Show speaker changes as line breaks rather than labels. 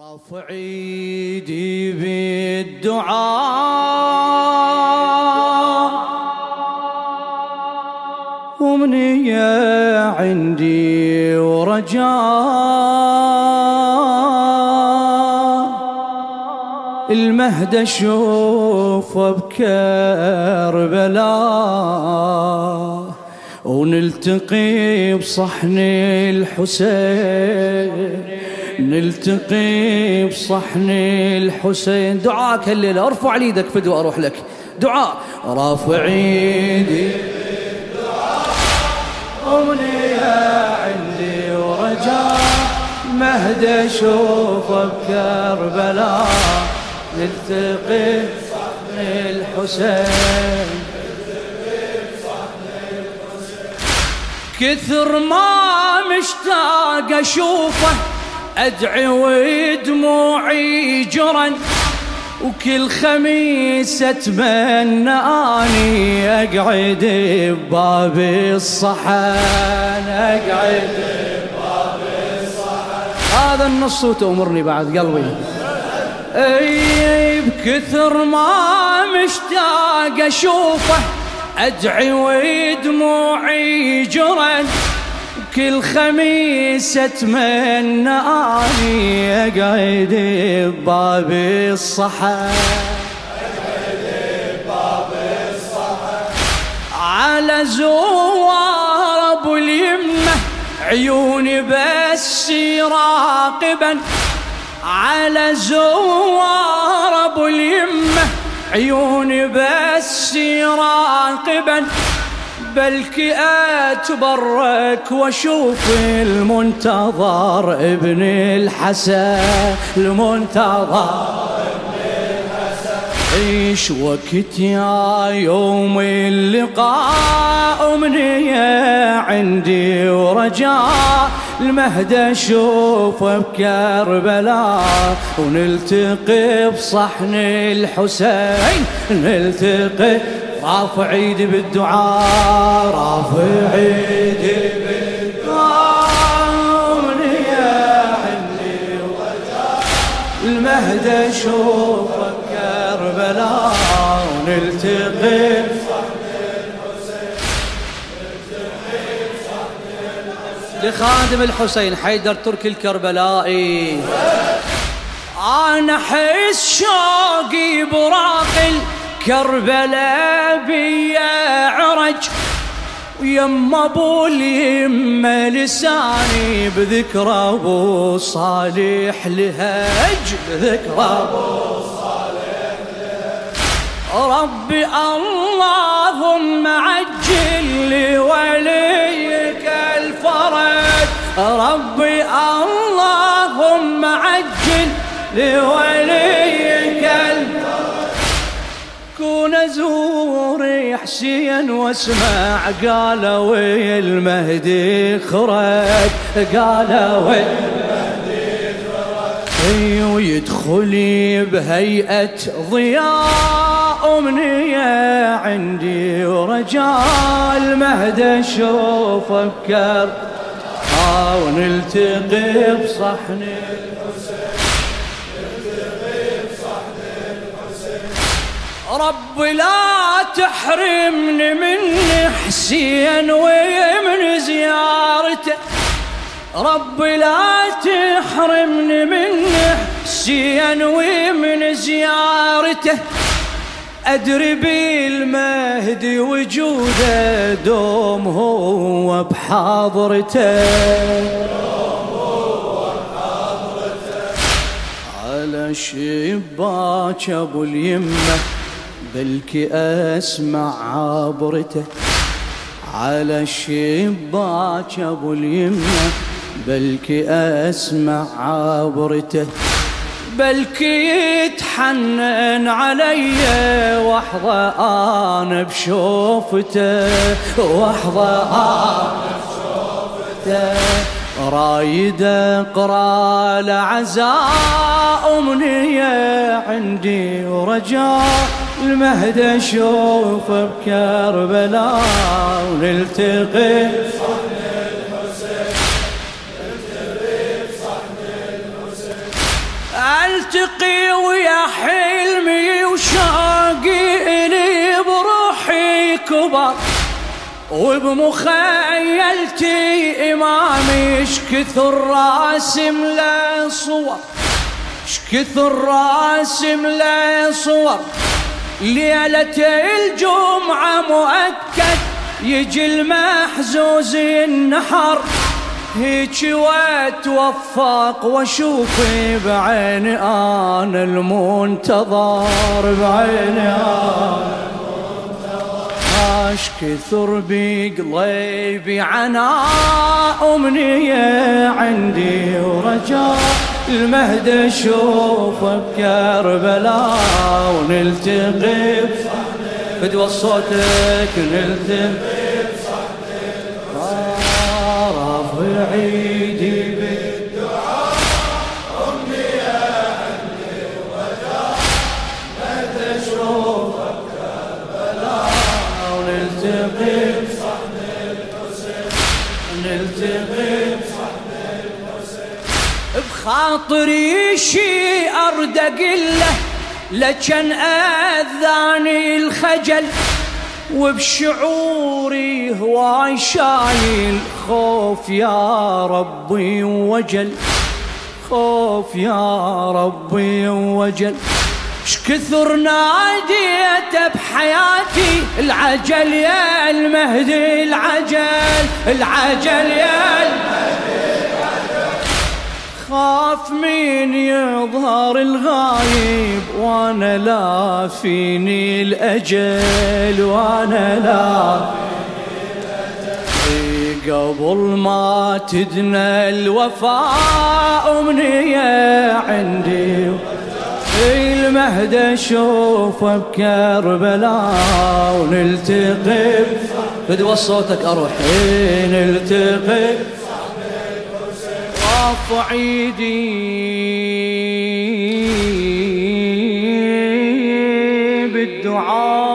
رافع ايدي بالدعاء ومنية عندي ورجاء. المهد اشوفه بكربلاء. ونلتقي بصحن الحسين. نلتقي بصحن الحسين. دعاك الليلة أرفع إيدك فدوى أروح لك. دعاء. رافع ايدي أمنية عندي ورجاء مهد اشوفه بكربلاء نلتقي بصحن الحسين. كثر ما مشتاق أشوفه أدعي ودموعي جرن وكل خميس اتمنى اني أقعد بباب الصحن أقعد بباب الصحن. هذا النص وتأمرني بعد قلبي. أي بكثر ما مشتاق أشوفه أدعي ودموعي جرن كل خميس أتمنى أني أقعد بباب الصحن على زوار أبو اليمة عيوني بس راقبا على زوار أبو اليمة عيوني بس راقبا بلكي اتبرك واشوف المنتظر ابن الحسن المنتظر عيش وقت يا يوم اللقاء أمنية عندي ورجاء. المهد أشوفه بكربلاء ونلتقي بصحن الحسين نلتقي رافع ايدي بالدعاء رافع ايدي بالدعاء. أمنية عندي ورجاء المهد أشوفه كربلاء ونلتقي. لخادم الحسين حيدر تركي الكربلائي أنا احس شوقي براق الكربلاء بيا عرج ويما ابو اليمه لساني بذكرى ابو صالح لهج بذكرى ابو ربي اللهم عجل لوليك الفرج. ربي اللهم عجل لوليك ازور حسين واسمع قالوا المهدي خرج قالوا أي ويدخلي بهيئة ضياء أمنية عندي ورجاء المهد أشوفه بكر آه ونلتقي بصحن رب لا تحرمني من حسين ومن زيارته. رب لا تحرمني من حسين ومن زيارته. أدري بالمهدي وجوده دوم هو بحاضرته. على شباك أبو اليمة. بلكي أسمع عبرته. على شباك أبو اليمة بلكي أسمع عبرته. بلكي يتحنن علي واحظى أنا بشوفته. واحظى أنا بشوفته. رايد اقرا لعزاء أمنية عندي ورجاء المهد اشوفه بكربلاء ونلتقي ألتقي ويا حلمي وشوقي الي بروحي كبر وبمخيلتي إمامي اش كثر راسم له صور اش كثر راسم له صور. ليلة الجمعة مؤكد يجي المحزوز النحر. هيك واتوفق واشوفي بعيني أنا المنتظر بعيني أنا عاش كثر بقلبي عناء أمنية عندي ورجاء. المهد اشوفه بكربلاء ونلتقي فدوى صوتك نلتقي رافع ايدي بالدعاء. امنيه عندي اشوفك كربلاء ونلتقي الحسين نلتقي بخاطري شي ارد اقله لكن أذاني الخجل وبشعوري هواي شايل. خوف يا ربي وجل خوف يا ربي وجل. شكثر ناديت بحياتي العجل يا المهدي العجل العجل يا المهدي. خاف من يظهر الغايب وأنا لا فيني الأجل وأنا لا قبل ما تدنى الوفاء امنيه عندي. المهد اشوفه بكربلاء ونلتقي. بدوى صوتك أروح. نلتقي. صعيدي. بالدعاء.